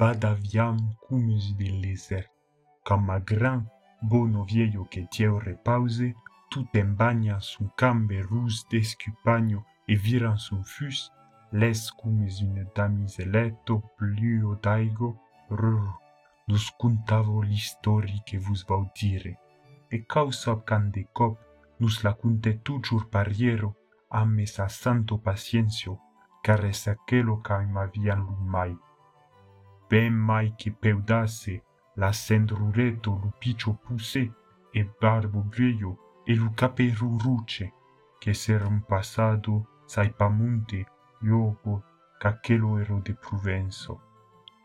bad aviam cumes de l'èser, quand ma gran bono vieio que tieu repause, tout en banya son cambe rus d'escupagno e viran son fus, les cumes une damiseletto pluo d'aigo, rrrr, nous contavo l'histori que vous vau dire, e causa quand de cop nous la conte toujours pariero, ames a santo paciencio, car es aquello ca m'avian lumaito. ben mai che peudasse la sendrureto lupicio puse e barbo greio e lu caperu ruce che s'eran passato sai pamunte iogo cacchelo ero de Provenzo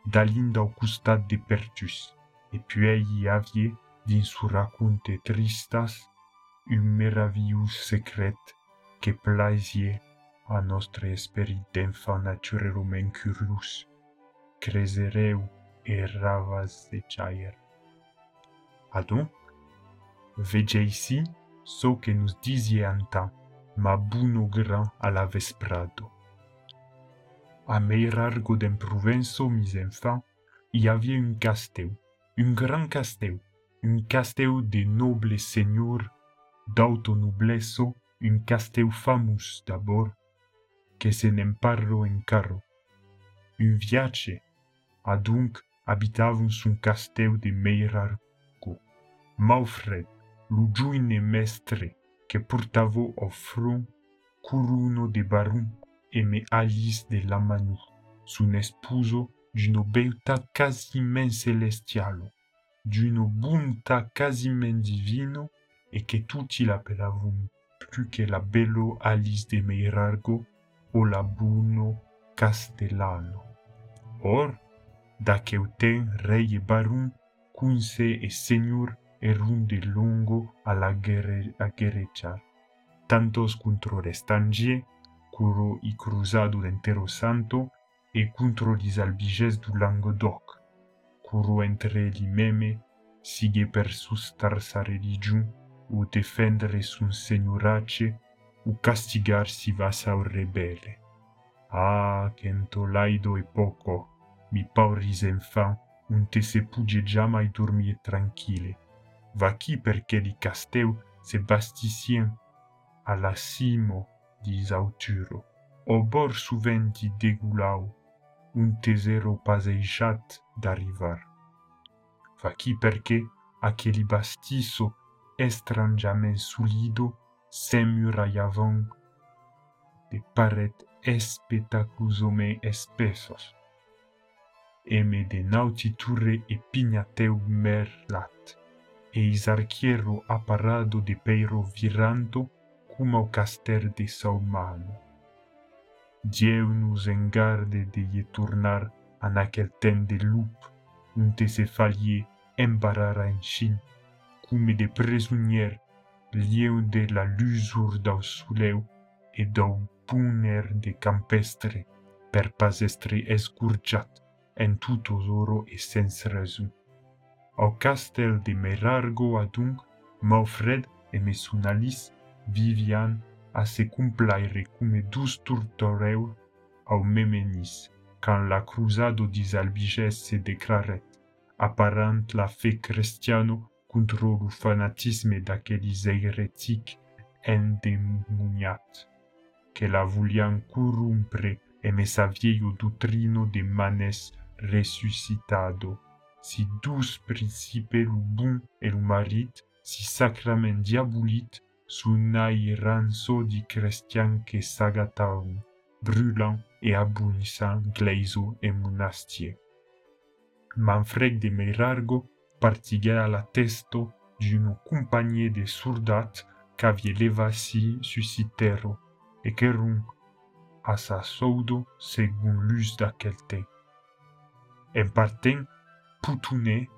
dall'inda Augusta de Pertus e puei avie din su racconte tristas un meravius secret che plaisie a nostre esperit d'enfant naturelum curius. Cresereu e ravas de jair. Adonc, vege ici so que nous disie antan, ma buno gran a la vesprado. A meirargo d'en Provenço, mis enfants, y havia un casteu, un grand casteu, un casteu de noble seigneur, d'auto noblesso, un casteu famus d'abord, que se n'emparro en carro. Un viace, adunc habitavum sun casteu de meirargo. Maufred, giuine mestre, que portavo au front de barum e me alis de la manu, sun espuso d'uno belta casimen celestialo, d'uno bunta casimen divino, e che tutti l'appellavum plus que la bello Alice de Meirargo o la buno Castellano. Or, Dacheutin, rei e barun, cunse e senior erunde lungo alla ghereccia. Tantos contro restangie, curo i cruzado d'entero santo, e contro gli albiges du Languedoc, curo entre li meme sigue per sustar sa religion, o defendere sun seniurace, o castigar si va sa rebelle. Ah, chento laido e poco! Mi pauris enfant, un te se puge jamais dormir tranquille. Va qui perché li casteu se basticien a la cimo di Zauturo. Au bord souvent di degulau, un tesero pasejat d'arrivar. Va qui perché a che li bastisso estrangiamente solido semuraiavam de paret espetaculosamente eme de nauti turre e pignateu mer lat, e isarchiero aparado de peiro viranto cum au caster de sau mano. Dieu nous engarde de ye tornar an aquel ten de lup, un te se falie embarara en chin, cum e de presunier lieu de la lusur dau suleu e dau puner de campestre per pas estre escurjat. En tutos oro e sens raison. Au castel de Merargo adunc, Maufred e Mesunalis vivian a se cumplaire cum dus turtoreu au memenis, quand la cruzado dis albiges se declaret, apparent la fe cristiano contro lu fanatisme d'aquelis heretic endemoniat, que la voulian corrompre e me sa vieio doctrino de manes resuscitado, si dus principe lu bon e lu marit, si sacrament diabolit, sunai ranso di que sagataum, brulant e abunissant gleiso e monastie. Manfred de Meirargo partigea la testo d'uno compagnie de soldat qu'avie levasi suscitero, e qu'erun a sa soudo segun l'us d'aquel te. En parten putunet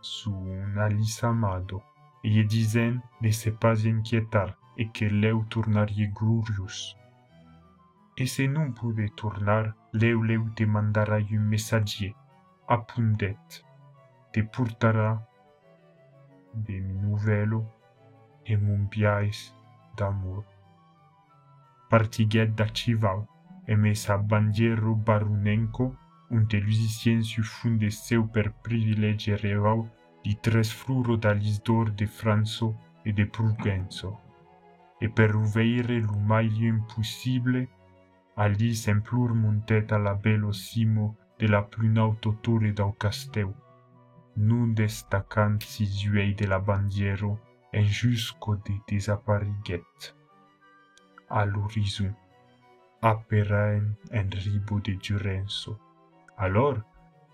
su un alisamado, e ye disen de se pas inquietar e que leu tornarie glorious. E se non pude tornar, leu leu te mandara un messagier, a pundet, te portarà de mi novelo e mon biais d'amor. Partiguet da Civau, e me sa bandiero barunenco, unde lusiciensiu funde seu per privilegi revau di tres fluro d'alisdor de Franzo e de Prugenzo. E per uveire lu mai impossible, alis en plur montet a la bello simo de la plunauto torre dau casteu, nun destacant sisuei de la bandiero en jusco de desapariguet. A l'horizon, aperaen en ribo de Durenso. Alors,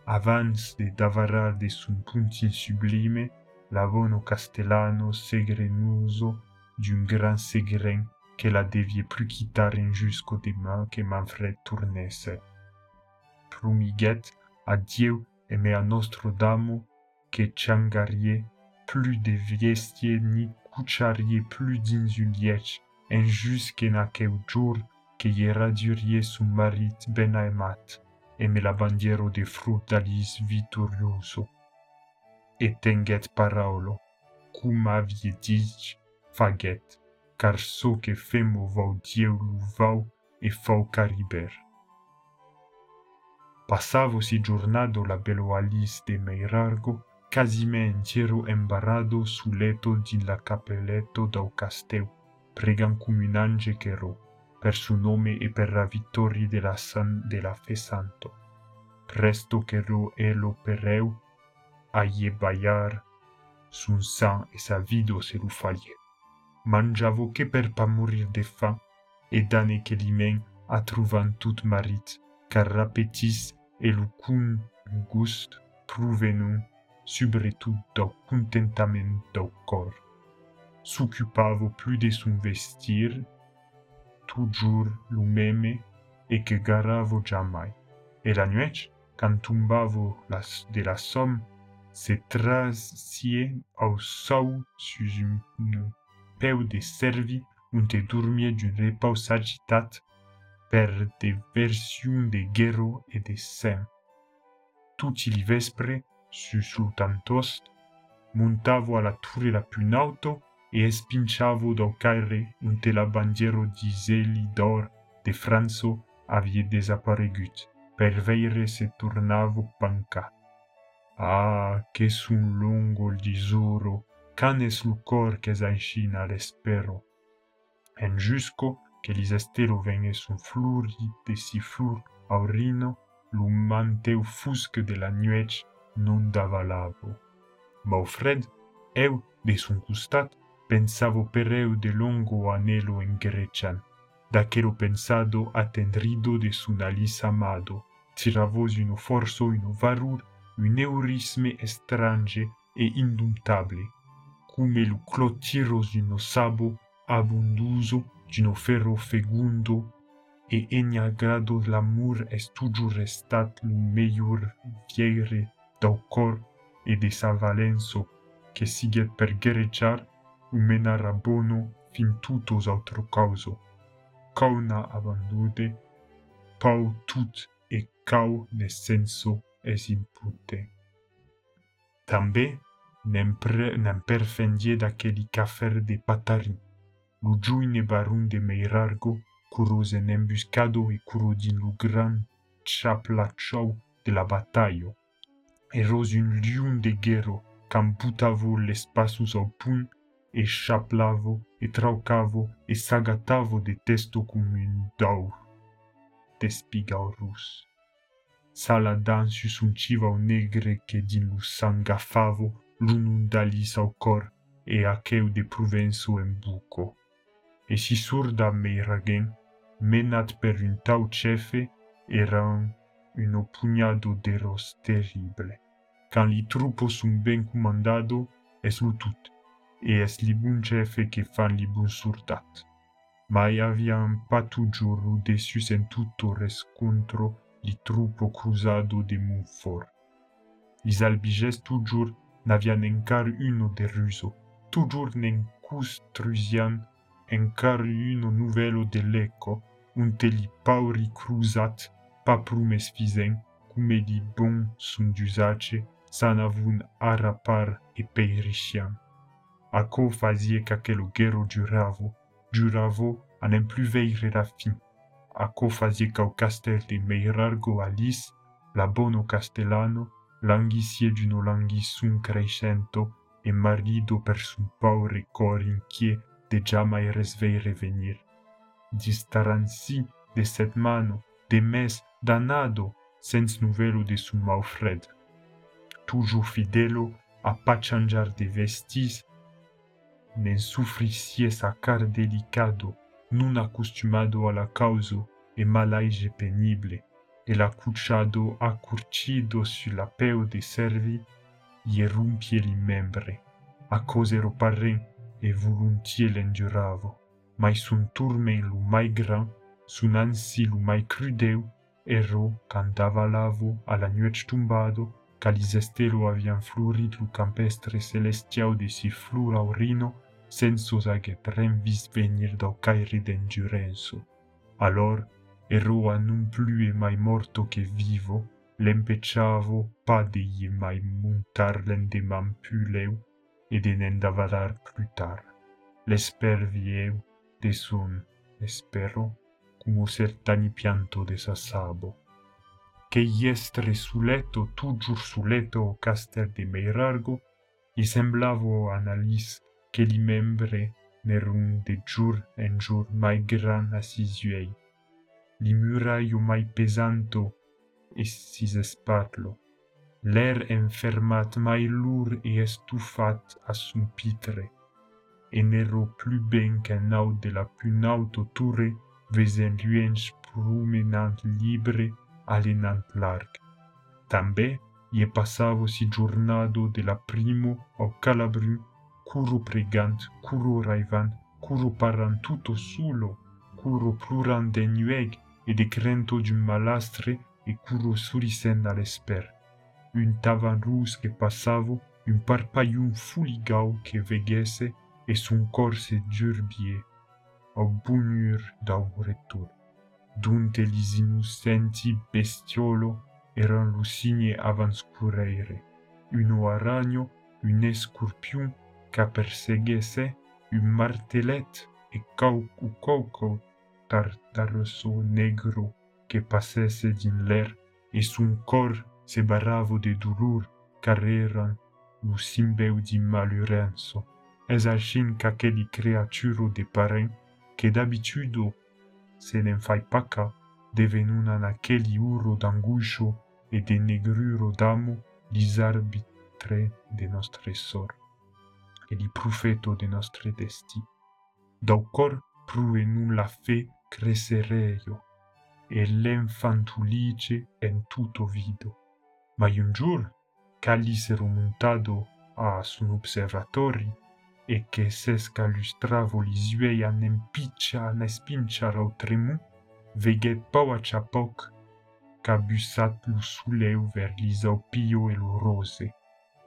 avance de davarar de sun punti sublime, l'avono castellano segrenuso d'un grand segren che la devie plus quittaren jusqu'au demain que Manfred tournesse. Promiguet a Dieu et me a nostro damo que changarie plus de viestie ni cucharie plus liech en jusque n'aqueu jour que ye radiurie son marit ben aimat e me la bandiero de frutalis vittorioso. E tenget paraulo, cum avie dic, faget, car so que femo vau dieu lu vau e fau cariber. Passavo si giornado la bello Alice de Meirargo, casime entiero embarrado su leto di la capelletto dau casteu, pregan cum un ange per su nome e per la vittoria della, san, della fe santo. Presto che ro elo pereu, a ye baiar, sun san e sa vido se lu falie. Mangiavo che per pa morir de faim, e dane che limen a trouvan tout marit, car rapetis e lu cun gust pruvenum subretut dau contentament cor. S'occupavo plus de son vestir, toujours lu meme, e que garavo jamais. E la nuec, quand tumbavo las de la somme, se trasie au sau sus un peu de servi unde dormie d'un repaus agitat per de version de guerro e de sem. Tutti li vespre, su sultantost, montavo torre la più in alto e espinciavo dal caire unde la bandiero di zeli d'or de Franzo avie desaparegut, per veire se tornavo panca. Ah, che sun lungo il disoro, canes lu cor che s'ancina l'espero. En jusco che l'isestero venge sun fluri de si flur aurino, lu manteu fusque de la nuec non davalavo. Ma o fred, eu, de son custat, pensavo pereu de longo anelo en grechan, d'aquero pensado atendrido de su nalis amado, tiravos un forso, un varur, un eurisme estrange e indomptable, cume lu clotiros un sabo abunduso, d'un ferro fegundo, e enagrado l'amur est tujur restat lu meiur fiere d'au cor e de sa valenso, que siguet per grechar, mena rabono fin tutos autro causo. Cauna abandude, pau tut e cau ne senso es impute. També n'em perfendie d'aqueli cafer de patarin, lo juine barun de meirargo, curos en embuscado e curo din lo gran chaplachau de la bataio. Eros un liun de guero, cam putavo l'espasus au punt e chaplavo e traucavo e s'agatavo de testo comun d'aur. Despigau rus. Saladan sus un chivau negre que din lo sang afavo l'unum d'alis au cor e aqueu de provenso en buco. E si surda mei ragen, menat per un tau chefe, eran un opugnado de ros terrible. Quand li trupo sun ben comandado, es lo tutto e es li bon chefe que fan li bon surtat. Mai avia un patu giorno de sus en tutto rescontro li truppo cruzado de Montfort. Is albiges tu giur n'avian encar uno de ruso, tu giur nen custruzian encar uno nuvelo de l'eco, un teli pauri cruzat, pa prumes fisen, cume li bon sun d'usace, san avun arrapar e peirishian. Aco fazie qu'aquelo guerro duravo, duravo a nem plus veire la fin. Aco fazie qu'au castel de Meirargo Alice, la bono castellano, languisie d'uno languissum crescento, e marido per sun paure cor inquie de jamais resvei revenir. Distaransi de set mano, de mes danado, sens nuvelo de sun maufred. Toujours fidelo a pa changiar de vestis, nen sufrisie sa car delicado, nun accostumado a la causo e malaige penible, e la cucciado accurcido su la peo de servi, ie rumpie li membre, a cosero parren e voluntie l'enduravo, mai sun turme lu mai gran, sun ansi lu mai crudeu, ero cantava lavo alla nuec tumbado, calisestelo avian flurit lu campestre celestiau de si flura urino, sensus age venir do cae ridengiurensu. Alor, erua non plue mai morto che vivo, l'empeciavo padii mai muntar lendeman puleu, ed enendavarar plutar. L'esper vieu, de sun, espero, cum certani pianto de sassabo. Che iestre su letto, tu giur su letto, o caster de Meirargo, i semblavo analis que li membre n'èron de jour en jour mai gran a sis uèi. Li mura io mai pesanto e sis espatlo. L'air enfermat mai lour e estufat a son pitre. E n'èro plus ben qu'un naut de la plus nauto turre vesen luens promenant libre alenant l'arc. També, ie passavo si giornado de la primo au calabru curo pregant, curo raivant, curo parant tutto sulo, curo plurant de nueg e de crento d'un malastre e curo surisen all'esper. Un tavan rus che passavo, un parpaium fuligau che vegesse e sun corse giurbie, au bunur dau retur. Dunte lis innocenti bestiolo eran lusigne avanscureire. Uno aragno, un escorpion ca perseguesse, un martelet e caucu cauco tartaroso negro que passesse din l'air e sun cor se barravo de dolor car eran lu simbeu di malurenso. Es alcin qu'aqueli creaturo de parent che d'abitudo se n'en fai paca devenunan aqueli uro d'anguscio e de negruro d'amo lis arbitre de nostre sor e li profeto de nostre desti. D'aucor prue nun la fe cresereio, e l'enfantulice en tutto vido. Ma un giur, calisero montado a son observatori, e che sesca lustravo li zuei an empiccia an espincia rau tremu, veget pau a chapoc, ca busat lu suleu ver li zaupio e lo rose.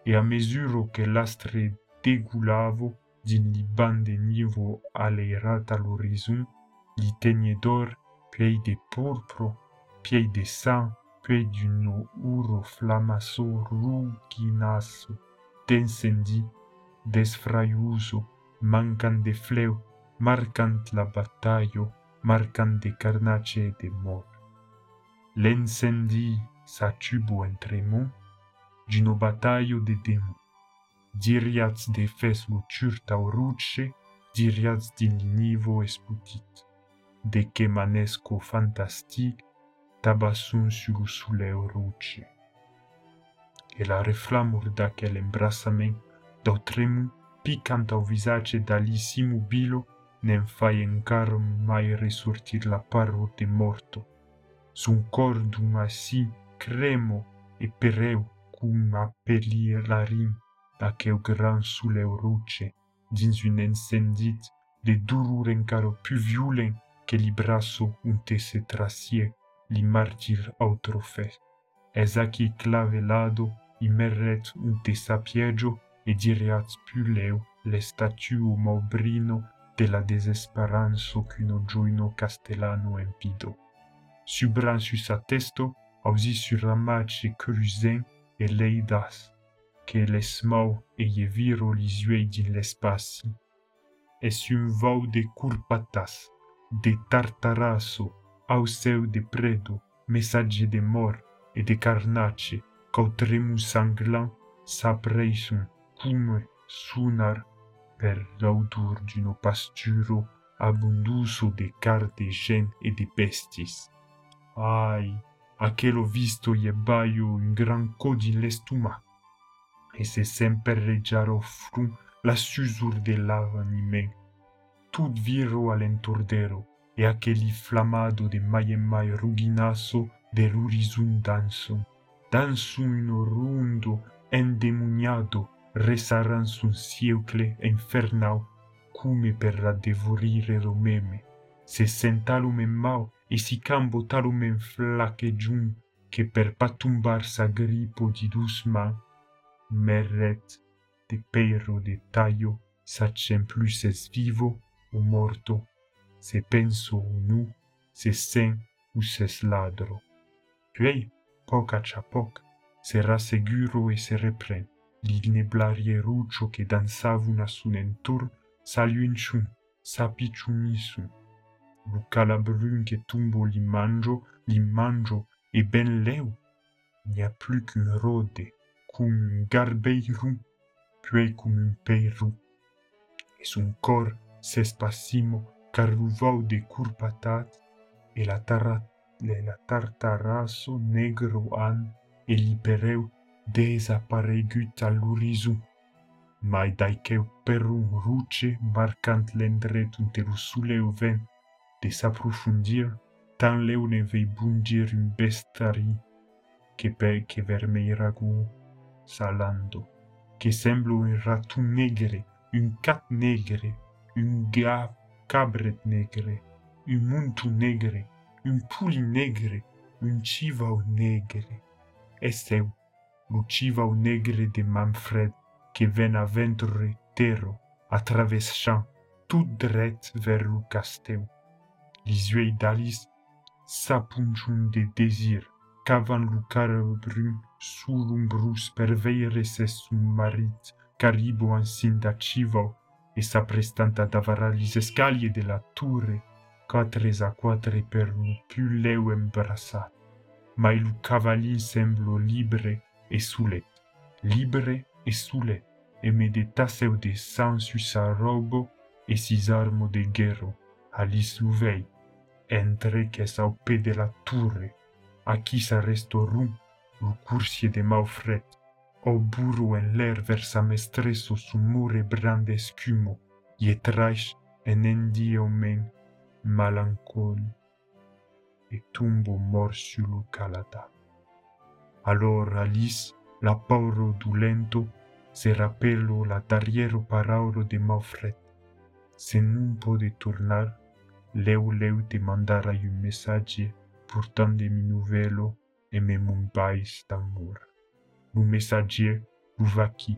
E a mesuro che l'astre degulavo di libande nivo alleirata all'orizzon, di tenedor piei de porpro, piei de san, piei di uno uro flammasso rugginasso, d'incendi, desfraiuso, mancan de fleu, marcant la battaglio, marcant de carnace e de mor. L'incendi sa cibo entremo, di no de demo. Diriats de fesmo o ruce, diriats din linivo esputit. De che manesco fantastic, tabassum sul suleo ruce. E la reflamur d'aquel embrassament, dau tremu, picant au visace dalissimu bilo, nem fai encar mai resurtir la parvo de morto. Sun cordum assi cremo e pereu cum appellir la rim d'aqueu gran suleu ruce, dins un incendit de durur encaro più violent che li brasso un te se trasie li martir autrofes. Es aquí clavelado i merret un te sapiegio e diriats puleu le statuo maubrino de la desesperanzo qu'uno gioino castellano empido. Subran su sa testo, ausi sur ramace cruzen e leidas, que l'esmau eye viro lis uei din l'espaci. Es un vau de curpatas, de tartaraso, au seu de predo, messatge de mor e de carnace, cau tremu sanglant s'apreixen cume sunar per l'autur d'uno pasturo abunduso de car de gen e de bestis. Ai, aquelo visto ye baio un gran codin l'estumac e se s'emperrejar o front la susur de lava animè. Tut viro a l'entordero e aquel flamado de mai e mai ruginasso de l'horizon danso. Danso un rundo endemoniado resaran sun siecle infernau cume per la devorire lo meme. Se sentalum en mau e si cambo talum en flaque giun che per patumbar sa gripo di dus mani, meret de peiro de taio sacem plus es vivo o morto se penso o nu se sen uses ladro Tuei, poca a poc se seguro e se repren l'ineblarie rucio che dansavuna sull'entor saliuncium Lu calabrun che tumbo li mangio li mangio e ben leu n'y a plus qu'un rode. Cum un garbeiru, puis cum un peiru. E son cor s'espacimo carruvau de curpatat, e la, tarra, e la tartarasso negro an, e libereu desaparegut all'orizu. Mai daiceu per un ruce marcant l'endret un terusuleu ven de s'aprofundir, tan leu ne vei bungir un bestari che pe che vermeiragu salando, che semblo un ratun negre, un cat negre, un ga cabret negre, un muntu negre, un puli negre, un civau negre. Esteu, lucivau negre de Manfred, que ven a ventre terro, atravessant tout dret vers le casteu. Les yeux d'Alice s'apunciun de désir, qu'avant le sous sur umbrus perveires es sum marit caribo ansinda civo e prestanta davaralis escalie de la ture quatres a quatre per più leu embrassat ma il cavalin semblo libre e sulet libre e sulet e medetasseu de sansus a robo e sis armo de guerro alis uvei entre che au pede la ture a chi sa resto restorum un cursie de mau fret, o buru en l'air vers sa mestresso su mure bran d'escumo, ie traix en endio men malancon, e tumbo mor su lo calata. Alors Alice, la pauro du lento, se rappelo la tariero parauro de mau fret. Se non pode tornar, leu leu te mandara un messaggio portant de mi nuvelo aimait mon Istanbul. Le messager Bouvaki,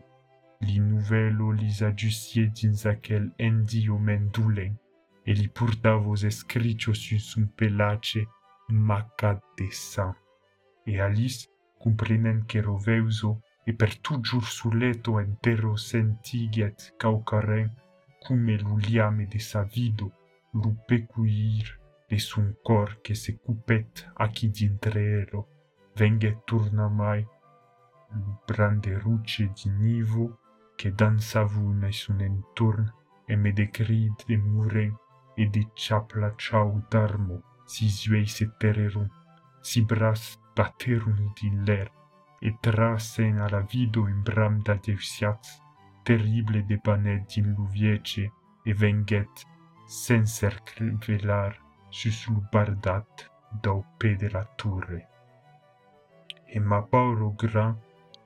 li nouvelo lis adiusie din aquel endio mendulen, e li portava os escritos su un pelace maca de san. E Alice, comprenen che roveuso e per tu giur sul letto entero sentiget caucaren come l'uliame de sa vido, lu pecuir de sun cor che se cupet aci dintre ero. venge turna mai lo brande ruche di nivo che danzavo nei son entorn e me decrid de muren e de chapla chau d'armo si zuei se tererun, si bras baterun di ler e trasen a la vido in bram da deusiaz terrible de banet din lu viece e venget sen cercle velar sus lu bardat dau pe de la turre. E ma pauro gran,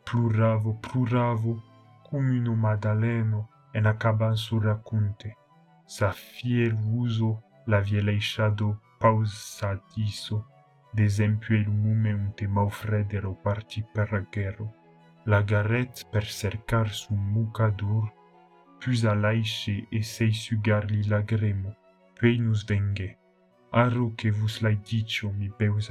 pluravo, pluravo, cum uno madaleno, en acaban su racunte, sa fiel uso la vieleixado pausadiso, d'esempio il momentum te maufredero parti per la guerra. La garret per cercar su muca dur, pus a laiche e sei sugarli lagremo, pei nus venge. Aro che vus l'ai dicio, mi beus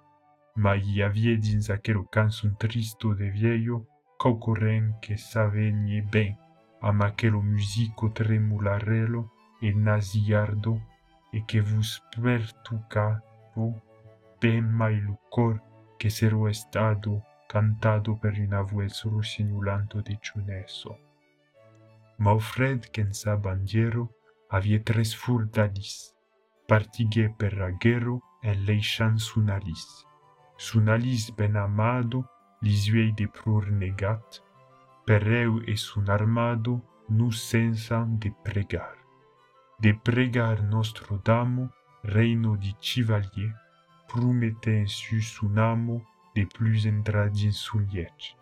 ma i avie dins aquelo cans un tristo de vieio, qu'ocorren que s'avenie ben, am aquelo musico tremularelo e nasiardo, e que vos pertuca vo ben mai lo cor que sero estado cantado per un avuel rossinulanto de chuneso. Ma Fred, que en sa bandiero, avie tres furtadis, partigue per aguero en leixant son alice. Sunalis ben amado, lisuei de prur negat, per eu e sun armado, nu sensa de pregar. De pregar nostro damo, reino di chivalier, promette su sun amo de plus entradin suliec,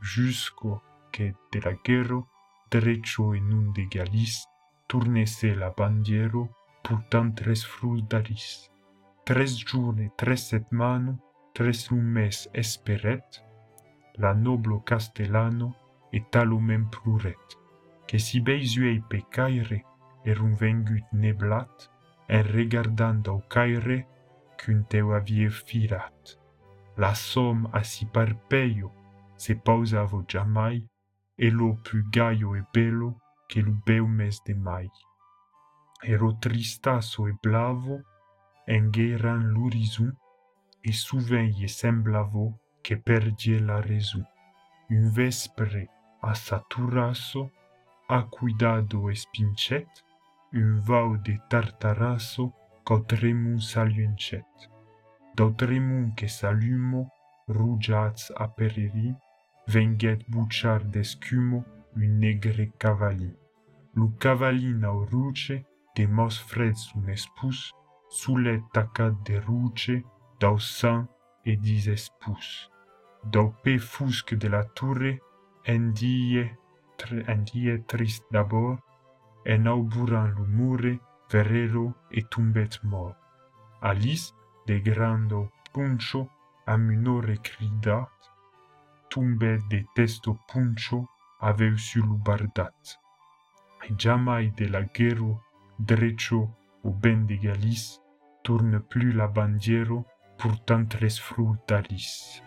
jusqu'o que de la guerro, derecho en un de galis, tournese la bandiero, pourtant tres fruldaris. Tres giorni, tres setmano, tres un mes esperet, la noblo castellano et talumem pluret, que si beisuei pe caire er un vengut neblat, en regardant au caire, qu'un teu avie firat. La somme a si parpeio se pausavo jamais, e lo più gaio e bello che lo beu mes de mai. Ero tristasso e blavo, engueran l'horizon, e souvent ye semblavo che perdie la raison. Un vespre a saturasso, a cuidado e spincet, un vau de tartarasso, cautremum saliuncet. D'autremum che salumo, rugiats a periri, venget bucciar d'escumo un negre cavalli. Lu cavallin au ruce, de mos freds un espus, sulle tacat de ruce, sang e dis espus. Dau pe fusc de la tourre, en die, trist d'abord, en auburant l'umure, verero e tumbet mort. Alice, de grando puncho, amunore cridat, tumbet de testo puncho, aveu sulubardat. E jamais de la guerro, drecho o ben de galis, tourne plus la bandiero, frutaris.